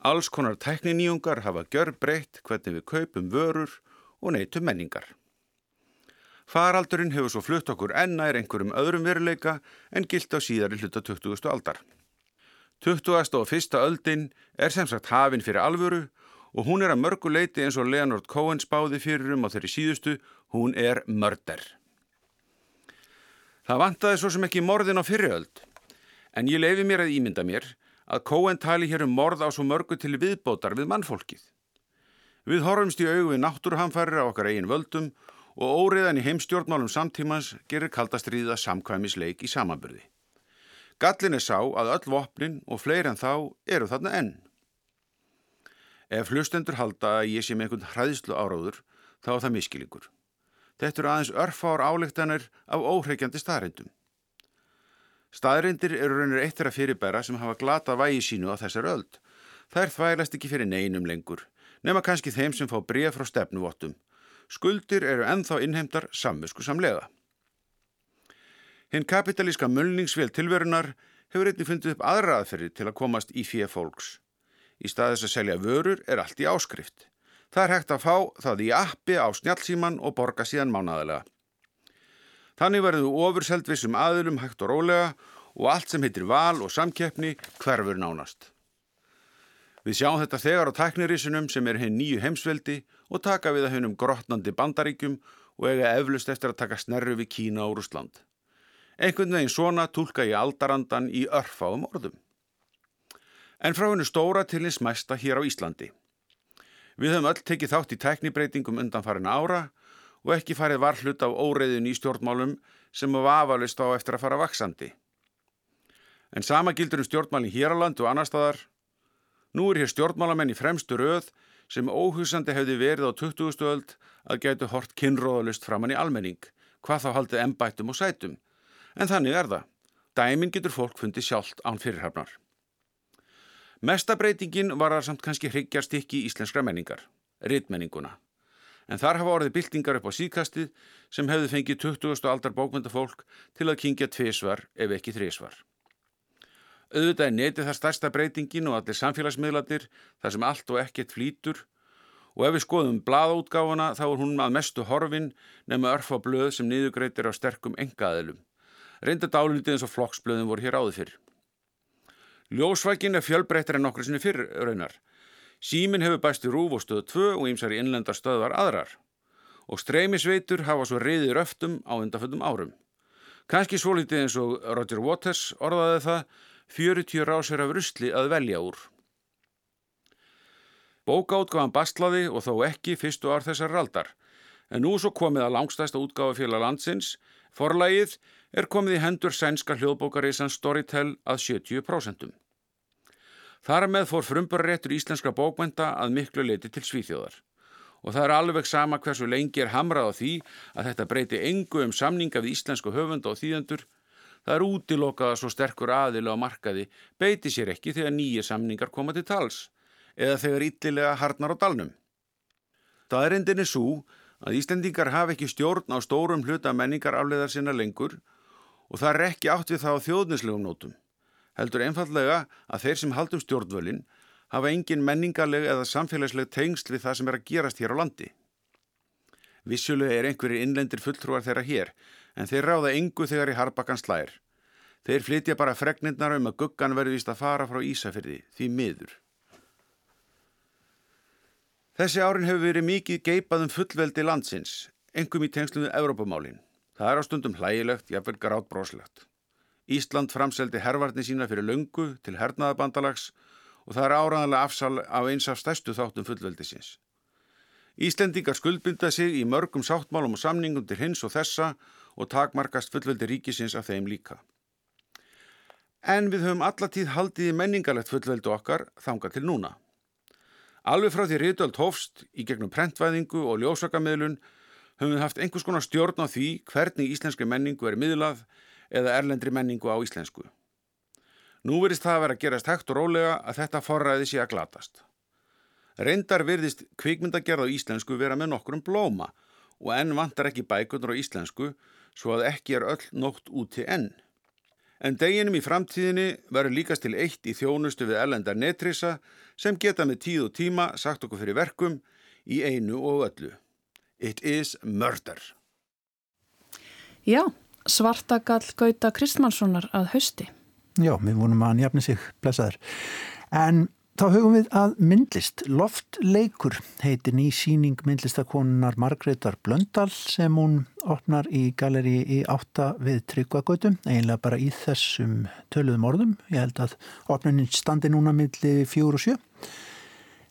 alls konar tekniníungar hafa gjör breytt hvernig við kaupum vörur og neytum menningar. Faraldurinn hefur svo flutt okkur ennær einhverjum öðrum veruleika en gilt á síðari hluta 20. aldar. 20. og 1. öldin er sem sagt hafin fyrir alvöru og hún er að mörgu leiti eins og Leonard Cohen spáði fyrir um á þeirri síðustu, hún er mörder. Það vantaði svo sem ekki morðin á fyriröld, en ég leifi mér að ímynda mér að Cohen tali hér um morð á svo mörgu til viðbótar við mannfólkið. Við horfumst í augu við náttúruhamfærir á okkar eigin völdum og óriðan í heimstjórnmálum samtímans gerir kaldastriða samkvæmisleik í samanbyrði. Gallin er sá að öll vopnin og fleiri en þá eru þarna enn. Ef hlustendur halda að ég sé með einhvern hræðslu áráður, þá er það miskilingur. Þetta eru aðeins örfár álíktanir af óhreikjandi staðrindum. Staðrindir eru raunir eittir að fyrirbæra sem hafa glata vægi sínu á þessar öld. Það er þvælast ekki fyrir neinum lengur, nema kannski þeim sem fá bregð frá stefnuvottum. Skuldir eru ennþá innheimtar samvisku samlega. Hinn kapitalíska mulningsvél tilverunar hefur einnig fundið upp aðra aðferði til að komast í fyrir fólks. Í staðis að selja vörur er allt í áskrift. Það er hægt að fá það í appi á snjálfsíman og borga síðan mánadalega. Þannig verður ofurselt vissum aðilum hægt og rólega og allt sem heitir val og samkeppni hverfur nánast. Við sjáum þetta þegar á tæknirísunum sem er henn nýju heimsveldi og taka við að hennum grotnandi bandaríkjum og eiga eflust eftir að taka snerru við Kína og Rúsland. Einhvern veginn svona tólka ég aldarandan í örfáum orðum. En frá hennu stóra til hins mesta hér á Íslandi. Við höfum öll tekið þátt í teknibreitingum undan farin ára og ekki farið varhlut af óreiðin í stjórnmálum sem var afalist á eftir að fara vaksandi. En sama gildur um stjórnmálinn hér á land og annar staðar. Nú er hér stjórnmálamenn í fremstu röð sem óhusandi hefði verið á 20. öld að gætu hort kynróðalust framann í almenning, hvað þá haldið embættum og sætum. En þannig er það. Dæmin getur fólk fundið sjálft án fyrirhafnar. Mestabreitingin var það samt kannski hryggjarst ekki íslenskra menningar, rittmenninguna. En þar hafa orðið byltingar upp á síkastið sem hefði fengið 20. aldar bókmyndafólk til að kingja tviðsvar ef ekki þriðsvar. Auðvitað er netið þar stærsta breytingin og allir samfélagsmiðlatir þar sem allt og ekkert flýtur og ef við skoðum blaðútgáfana þá er hún að mestu horfin nema örfa blöð sem niðugreitir á sterkum engaðilum. Reynda dálítið eins og flokksblöðum voru hér áður fyrr. Ljósvækin er fjölbreyttir en okkur sinni fyrr raunar. Símin hefur bæst í rúf og stöðu 2 og ímsar í innlendar stöðvar aðrar. Og streymisveitur hafa svo reyðir öftum á undaföldum árum. Kanski svo litið eins og Roger Waters orðaði það 40 rásir af rusli að velja úr. Bókaútgáðan bastlaði og þó ekki fyrstu ár þessar raldar. En nú svo komið að langstæsta útgáðafélag landsins, forlægið er komið í hendur sænska hljóðbókarísan Storytel að 70%. Þar með fór frumbarréttur íslenska bókmenta að miklu leiti til svíþjóðar. Og það er alveg sama hversu lengi er hamrað á því að þetta breyti engu um samninga við íslensku höfunda og þýðendur. Það er útilokað að svo sterkur aðila á markaði beiti sér ekki þegar nýja samningar koma til tals eða þegar yllilega harnar á dalnum. Það er endinni svo að Íslendingar hafa ekki stjórn á stórum hluta menningar afleðar sinna lengur og það er ekki átt við það á þjóðnislegum nótum. Heldur einfallega að þeir sem haldum stjórnvölinn hafa engin menningarleg eða samfélagsleg tengsl við það sem er að gerast hér á landi. Vissulega er einhverjir innlendir fulltrúar þeirra hér, en þeir ráða engu þegar í harbakan slær. Þeir flytja bara fregnindnar um að guggan verði vist að fara frá Ísafyrði, því miður. Þessi árin hefur verið mikið geipað um fullveldi landsins, engum í tengslum við Evrópamálinn. Það er á stundum hlægilegt, jáfnvel grátt broslegt. Ísland framseldi hervarni sína fyrir löngu til hernaðabandalags og það er áraðanlega afsal af eins af stærstu þáttum fullveldisins. Íslendingar skuldbynda sig í mörgum sáttmálum og samningum til hins og þessa og takmarkast fullveldi ríkisins af þeim líka. En við höfum allatíð haldið menningalegt fullveldu okkar þanga til núna. Alveg frá því Ríðöld hófst í gegnum prentvæðingu og ljósakameðlun höfum við haft einhvers konar stjórn á því hvernig íslenski menningu er miðlað eða erlendri menningu á íslensku. Nú verist það að vera að gerast hægt og rólega að þetta forræði sé að glatast. Reyndar verðist kvikmyndagerð á íslensku vera með nokkrum blóma og enn vantar ekki bækundur á íslensku svo að ekki er öll nótt úti enn. En deginum í framtíðinni verður líkast til eitt í þjónustu við ellendar netrisa sem geta með tíð og tíma sagt okkur fyrir verkum í einu og öllu. It is murder. Já, svartagall Gauta Kristmannssonar að hausti. Já, við vonum að hann jafni sig blessaður. En þá hugum við að myndlist. Loftleikur heitir ný síning myndlistakonunar Margreðar Blöndal sem hún opnar í galeri í átta við Tryggvagautum, eiginlega bara í þessum töluðum orðum. Ég held að opnunin standi núna milli fjóru og sjö.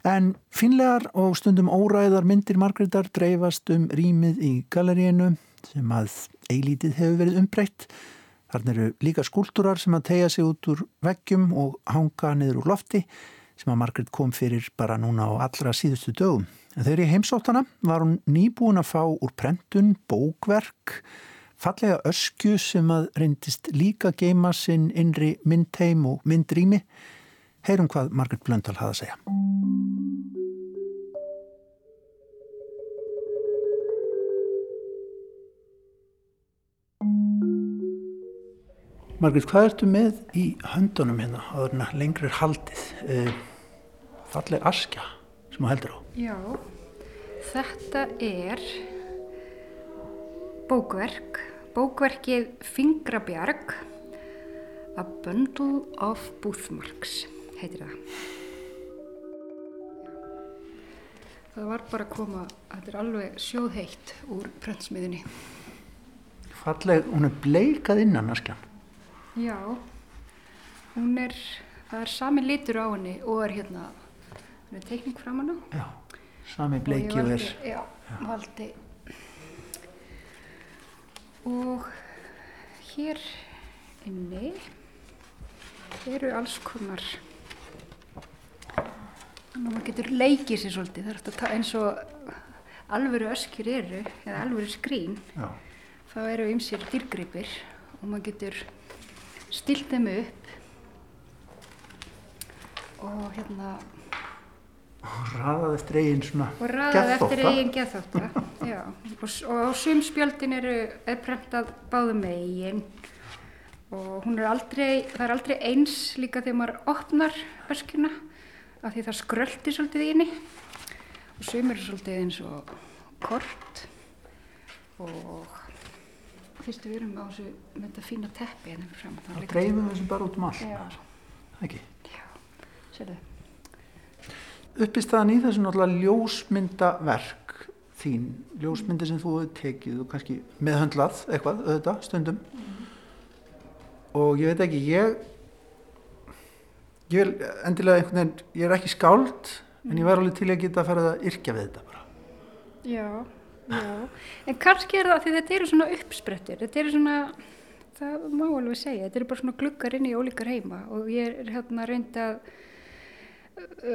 En finlegar og stundum óræðar myndir Margreðar dreifast um rýmið í galeríinu sem að eilítið hefur verið umbreytt. Þarna eru líka skúltúrar sem að tegja sig út úr veggjum og hanga niður úr lofti sem að Margret kom fyrir bara núna á allra síðustu dögum. En þegar ég heimsóttana var hún nýbúin að fá úr prentun, bókverk, fallega öskju sem að reyndist líka geima sinn innri myndheim og myndrými. Heyrum hvað Margret Blöndal hafa að segja. Margrit, hvað ertu með í höndunum hérna á þarna lengri haldið? E, falleg askja sem þú heldur á. Já, þetta er bókverk, bókverkið Fingrabjarg A Bundle of Boothmarks heitir það. Það var bara að koma, þetta er alveg sjóðheitt úr prentsmiðinni. falleg, hún er bleikað innan askjan Já, hún er, það er sami litur á henni og er hérna, hún er teikning fram hana. já, sami bleiki og er Já, valdi. Og hér inni eru alls konar, þannig að maður getur leikið sér svolítið, það er ta- eins og alvöru öskjur eru, eða alvöru skrín, já, þá eru ymsir dýrgripir og maður getur stilt þeim upp og hérna og raðað eftir eigin svona og raðað eftir eigin geðþótta já, og, og á sum spjöldin eru er prentað báðum megin og hún er aldrei það er aldrei eins líka þegar maður opnar öskjuna af því það skröldi svolítið í henni. Og sum eru svolítið eins og kort. Og fyrstu við erum á þessu með þetta fína teppi hérna fyrir fram þá dreifum þessu bara út um allt. Já. ekki? Sérðu. Uppistaðan í þessu náttúrulega ljósmyndaverk þín, ljósmyndir sem þú hefur tekið og kannski meðhöndlað eitthvað, auðvitað, stundum. Og ég veit ekki, ég ég vil endilega einhvern veginn, ég er ekki skáld en ég var alveg til að geta að fara að yrkja við þetta bara Já, já. En kannski er það því þetta eru svona uppsprettir, þetta eru svona, það má alveg segja, þetta eru bara svona gluggar inn í ólíkar heima og ég er hérna reynd að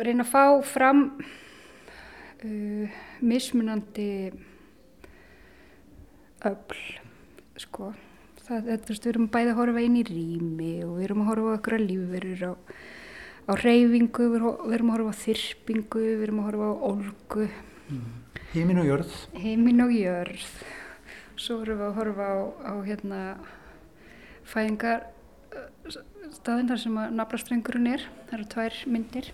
reyna að fá fram uh, mismunandi öll, sko. Það, þú veist, við erum bæði að horfa inn í rými og við erum að horfa á okkur lífverur á, á reyfingu, við erum að horfa á þyrpingu, við erum að horfa á ólgu Hímin og jörð, heiminn og jörð. Svo erum við að horfa á, á hérna fæðingar staðin þar sem að naflastrengurinn er. Það eru tvær myndir.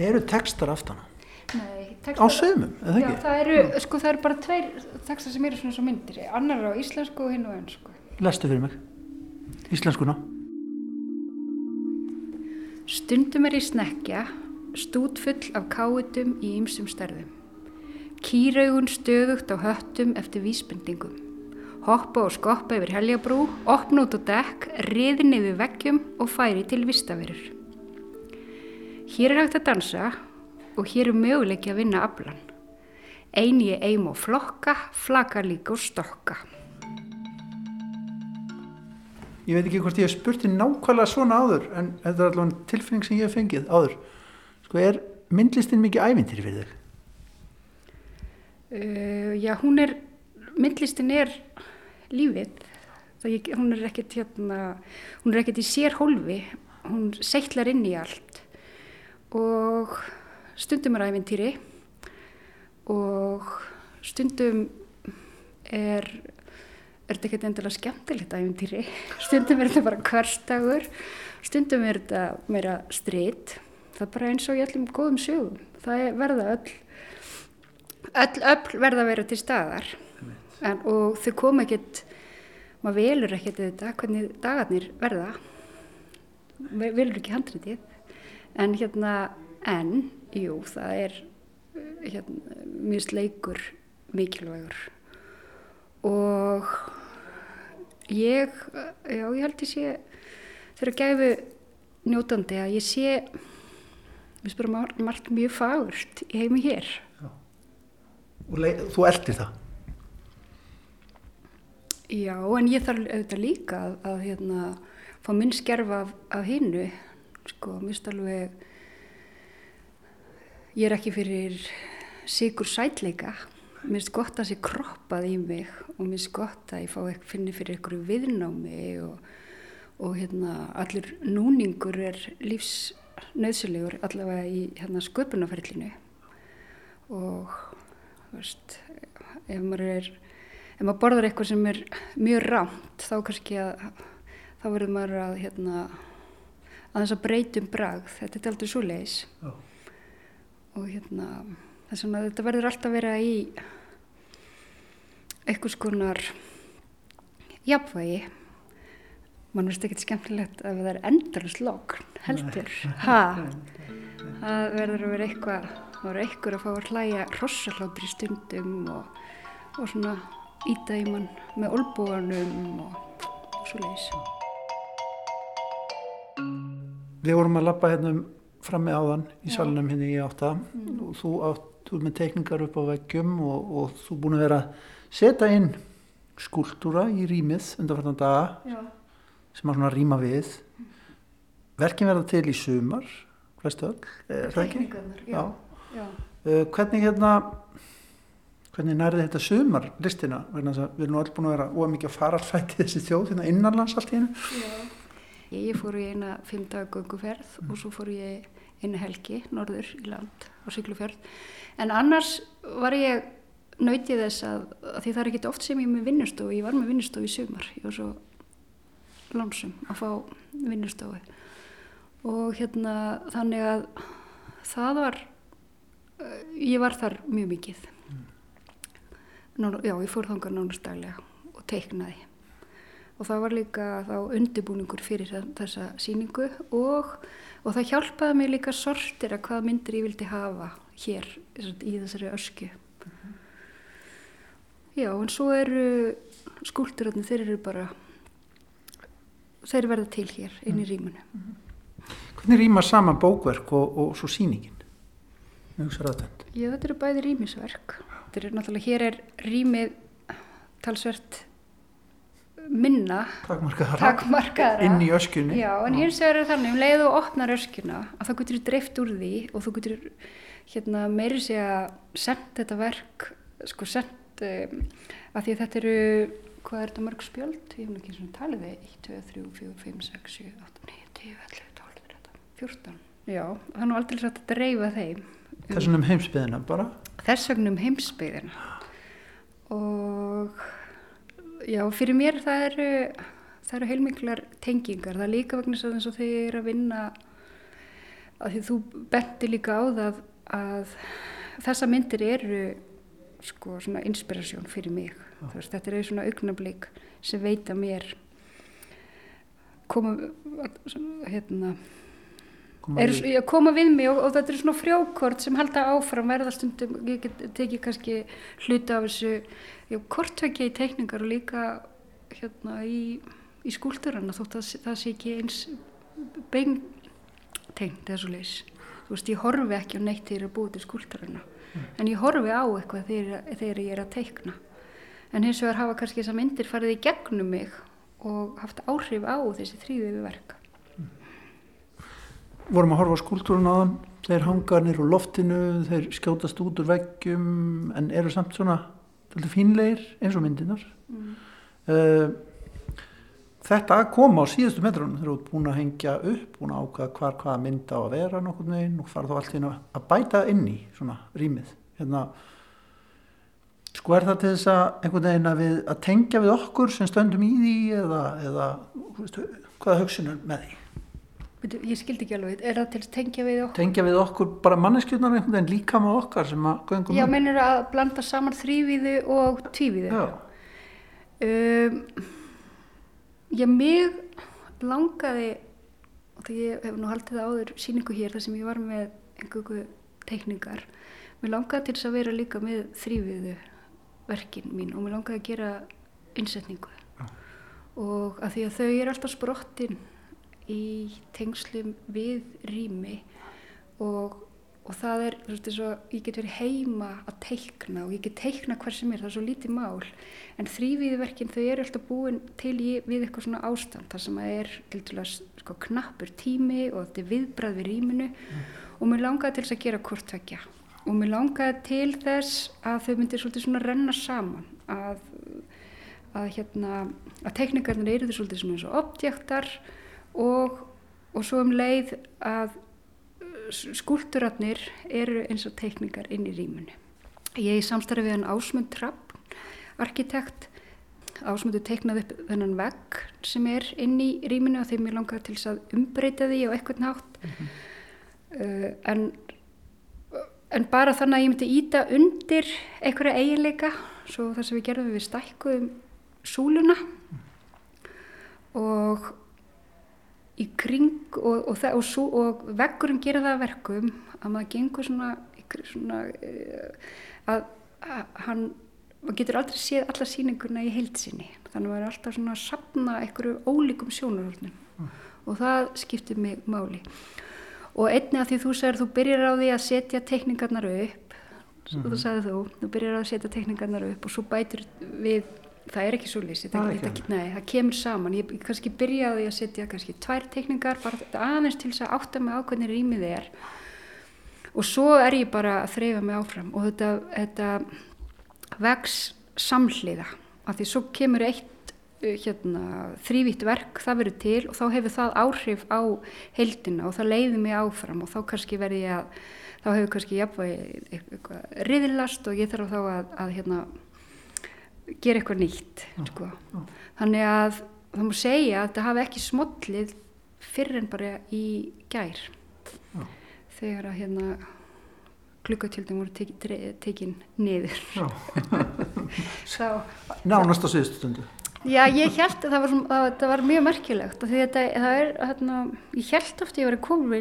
Eru textar aftan á Nei, á sömum, eða Já, ekki? það eru, sko, það eru bara tveir textar sem eru svona svo myndir annar á íslensku og hinn á ennsku Lestu fyrir mig Íslenskuna Stundum er í snekja, stútfull af káutum í ýmsum stærðum. Kýraugun stöðugt á höttum eftir vísbendingum. Hoppa og skoppa yfir heljabrú, opna út á dekk, riðin yfir veggjum og færi til vistaverur. Hér er hægt að dansa og hér er möguleiki að vinna aflan. Eini ég eim og flokka, flaka líka og stokka. Ég veit ekki hvort ég hef spurt þér nákvæmlega svona áður en þetta er allavega tilfinning sem ég hef fengið áður. Sko, er myndlistin mikið ævintýri fyrir þig? Uh, já, hún er, myndlistin er lífið. Ég, hún er ekkert hérna, hún er ekkert í sér hólfi, hún seitlar inn í allt og stundum er ævintýri og stundum er, er þetta ekkert endilega skemmtilegt ævintýri, stundum er þetta bara hverstagur, stundum er þetta meira strit, það er bara eins og í öllum góðum sögum, það er verða öll öll öll verða að vera til staðar. En, og þau koma ekkert maður velur ekkert þetta hvernig dagarnir verða. Ve- velur ekki handritið. En hérna en, jú, það er hérna, mjög sleikur mikilvægur og ég já, ég held ég sé þegar gæfu njótandi að ég sé við spyrum mar- margt mjög fagurt í heimi hér Og le- Þú eldir það? Já, en ég þarf auðvitað líka að, að hérna, fá minn skerf af, af hinnu. Sko, mér finnst alveg, ég er ekki fyrir sigur sætleika. Mér finnst gott að sé kroppað í mig og mér finnst gott að ég fá ekki finni fyrir einhverju viðnámi og, og hérna, allur núningur er lífsnauðsilegur allavega í hérna, sköpunarferlinu. Og, veist, ef maður er ef maður borðar eitthvað sem er mjög rámt þá kannski að þá verður maður að hérna að þess að breytum bragð þetta er aldrei svo leiðis Já. Og hérna þess að þetta verður alltaf að vera í einhvers konar jafnvægi. Mann veist ekkert skemmtilegt að það er endalust logn heldur. Ha? Það verður að vera eitthvað það verður eitthvað að fá að hlæja rossalátri stundum og, og svona íta í mann með olbúanum og, og svo leiðis. Við vorum að lappa hérna um frammi áðan í salunum hérna í átta. Og þú átt ert með teikningar upp á veggjum og, og þú búin að vera að setja inn skúltúra í rýmið undanfartan daga Já. sem að svona rýma við. Verkin verða til í sumar veistu öll, já. Já. Uh, hvernig hérna hvernig nærði þetta sumar listina? Að við erum nú öll búin að vera ómikið að fara allfætti þessi þjóð hérna innanlands allt í hennu Ég, fór í eina fimm daga gönguferð og svo fór ég eina helgi norður í land á Siglufjörð. En annars var ég nautið þess að, að því það er ekki oft sem ég er með vinnustofu, ég var með vinnustofu í sumar, ég var svo lánsum að fá vinnustofu. Og hérna þannig að það var, eh, ég var þar mjög mikið. Nú, já, ég fór þangar nánast daglega og teiknaði og það var líka þá undibúningur fyrir þe- þessa síningu og, og það hjálpaði mig líka sortir að hvaða myndir ég vildi hafa hér í þessari ösku. Já, en svo eru skúlturarnir, þeir eru bara, þeir verða til hér inn í rýmunu. hvernig rýma saman bókverk og, og svo þetta Já, þetta eru bæði rýmisverk. Þetta er náttúrulega, hér er rýmið talsvert minna, takmarkaðara takmarkaðra. inn í öskunni Já, en hins vegar er þannig, um leið og opnar öskuna, að þá getur þú dreift úr því og þú getur hérna, meiri sig að senda þetta verk, sko send, um, að því að þetta eru, hvað er þetta mörg spjöld? Ég hef ekki svona talið þið, 1, 2, 3, 4, 5, 6, 7, 8, 9, 10, 11, 12, 13, 14. Já, það er nú aldrei satt að dreifa þeim. þessum um heimsbyðina bara Þess vegna um heimsbyðina. Og já, fyrir mér það eru, það eru heilmiklar tengingar. Það er líka vegna þess að eins og þegar ég er að vinna, að því þú benti líka á það að þessa myndir eru sko svona inspirasjón fyrir mig. Þú Veist, þetta eru svona augnablík sem veita mér koma, hérna, er, við- koma við mig og, og þetta er svona frjókort sem halda áfram verða stundum, ég get tekið kannski hluta af þessu kortvekja í teikningar og líka hérna í, í skúlturana þótt að það sé ekki eins bein tegnd eða svo leis þú veist ég horfi ekki á neitt þegar ég er að búið til skúlturana en ég horfi á eitthvað þegar, þegar ég er að teikna. En hins vegar hafa kannski þessar myndir farið í gegnum mig og haft áhrif á þessi þrýðu við verk vorum að horfa á skúltúrun áðan. Þeir hanga nýr úr loftinu þeir skjótast út úr veggjum en eru samt svona fínlegir eins og myndinar mm. uh, þetta að koma á síðustu metrunum. Þeir eru búin að hengja upp búin að ákvaða hvar hvaða mynd á að vera nokkurn veginn og fara þá allt einu að bæta inn í svona rýmið. Hérna sko er það til þess að einhvern veginn að, við, að tengja við okkur sem stöndum í því eða, eða veist, hvaða hugsun er með því Ég skildi ekki alveg, er það til að tengja við okkur? tengja við okkur bara manneskjurnar einhvern veginn líka með okkar sem að göngum Já, mennur að blanda saman þrývíðu og tvívíðu. Já, Um, já, mig langaði, og því ég hef nú haldið áður síningu hér þar sem ég var með einhverju teikningar, mér langaði til þess að vera líka með þrývíðu verkin mín og mér langaði að gera innsetningu. Og að því að þau eru alltaf sprottin í tengslum við rými og, og það er, þú veist, og ég get verið heima að teikna og ég get teikna hver sem er, það er svo lítið mál. En þrýviðverkin þau eru alltaf búin til í, við eitthvað svona ástand þar sem að er til dæmis sko, knappur tími og þetta er viðbrað við rýminu. Og mér langaði til þess að gera hvort tvekja og mér langaði til þess að þau myndir svolítið svona renna saman að, að hérna að teikningarnir eru þau svolítið svona eins og objektar og, og svo um leið að skúlturarnir eru eins og teikningar inn í rýmunu. Ég samstarfi við hann Ásmund Trapp, arkitekt. Ásmundur teiknaði upp þennan vegg sem er inn í rýmunu og þeim ég langaði til þess að umbreyta því á eitthvað nátt. uh, en, en bara þannig að ég myndi íta undir einhverja eiginleika, svo það sem við gerðum við stækkuðum súluna og í kring og, og, það, og, sú, og veggurinn gerir það að verkum að maður gengur svona, svona uh, að, að hann maður getur aldrei séð alla sýninguna í heilsinni þannig að maður er alltaf svona að sapna einhverju ólíkum sjónarhóllnum mm. og það skiptir mig máli og einni að því þú segir þú byrjar á því að setja tekningarnar upp mm -hmm. þú sagði þú, þú byrjar á að setja tekningarnar upp og svo bætur við það er ekki svo lýs það, kemur saman, ég kannski byrja á því að setja kannski tvær tekningar bara aðeins til þess að átta mig á hvernig rýmið er. Og svo er ég bara að þreyfa mig áfram og þetta, þetta vex samhliða. Af því svo kemur eitt uh, hérna, þrývítt verk, það verður til og þá hefur það áhrif á heildina og það leiði mig áfram og þá kannski verði ég að, þá hefur kannski jafnvægi riðilast og ég þarf þá að, að hérna, gera eitthvað nýtt sko. þannig að það múið segja að þetta hafi ekki smollið fyrir en bara í gær Já. þegar að hérna klukkatjöldum voru tekin, tekin niður. Nánast á síðustu stundu. Já, ég held að það var, að það var mjög merkilegt þetta, það er, hérna, ég held ofta ég var að koma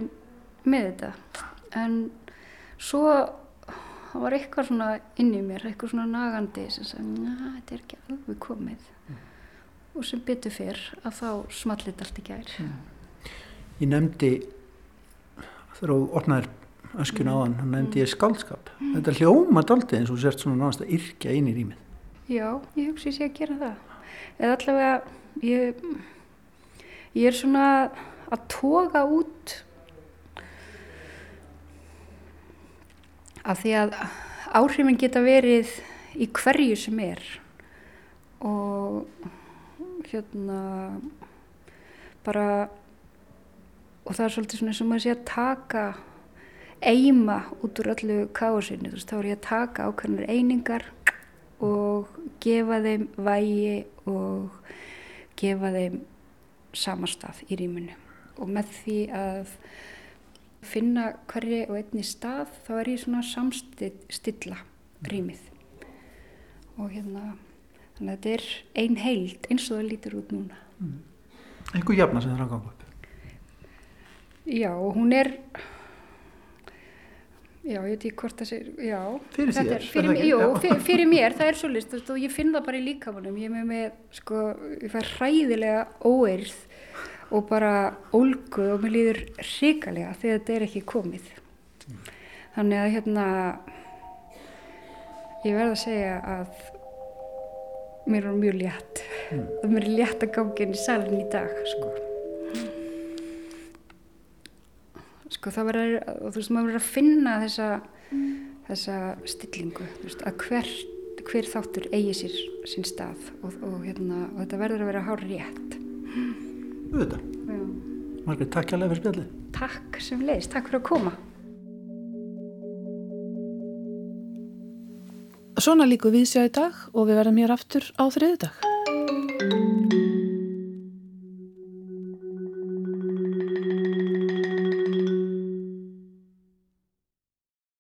með þetta. En svo það var eitthvað svona inn í mér, eitthvað svona nagandi sem sagði, næ, þetta er ekki alveg komið. Mm. og sem byttu fyrr að þá smallit allt í gær. Mm. Ég nefndi þegar þú opnaðir öskun á hann, hann nefndi ég skaldskap þetta hljóma daldi eins og sért svona náðast að yrkja inn í rýmið. Já, ég hugsi sé að gera það. Eða allavega ég, ég er svona að toga út af því að áhrifin geta verið í hverju sem er. Og hérna bara og það er svolítið svona sem að sé að taka eima út úr öllu káasinu, þú veist, þá er ég að taka ákveðnar einingar og gefa þeim vægi og gefa þeim samastað í rýmunu og með því að finna hverju og einni stað þá er ég svona samstilla rýmið og hérna þannig að þetta er ein heild eins og það lítur út núna mm. Einhver jafna sem það er að ganga upp Já, hún er Já, ég veit ekki hvort það sé, já. Fyrir þér? Er, fyrir, jú, fyrir, fyrir mér, það er svo list og ég finn það bara í líkamanum. Ég með með, sko, ég fær hræðilega óeirð og bara ólgu og mér líður hrikalega þegar þetta er ekki komið. Þannig að hérna, ég verða að segja að mér er mjög létt. Mm. Það mér er létt að gangi inn í salin í dag, sko. sko það verður, og þú veist, maður verður að finna þessa, mm. þessa stillingu, veist, að hver, hver þáttur eigi sér sín stað og, og, hérna, og þetta verður að vera hár rétt. Það. Margrið, takk alveg fyrir spjallið. Takk sem leiðist, takk fyrir að koma. Svona líku við sjá í dag og við verðum hér aftur á þriðu dag.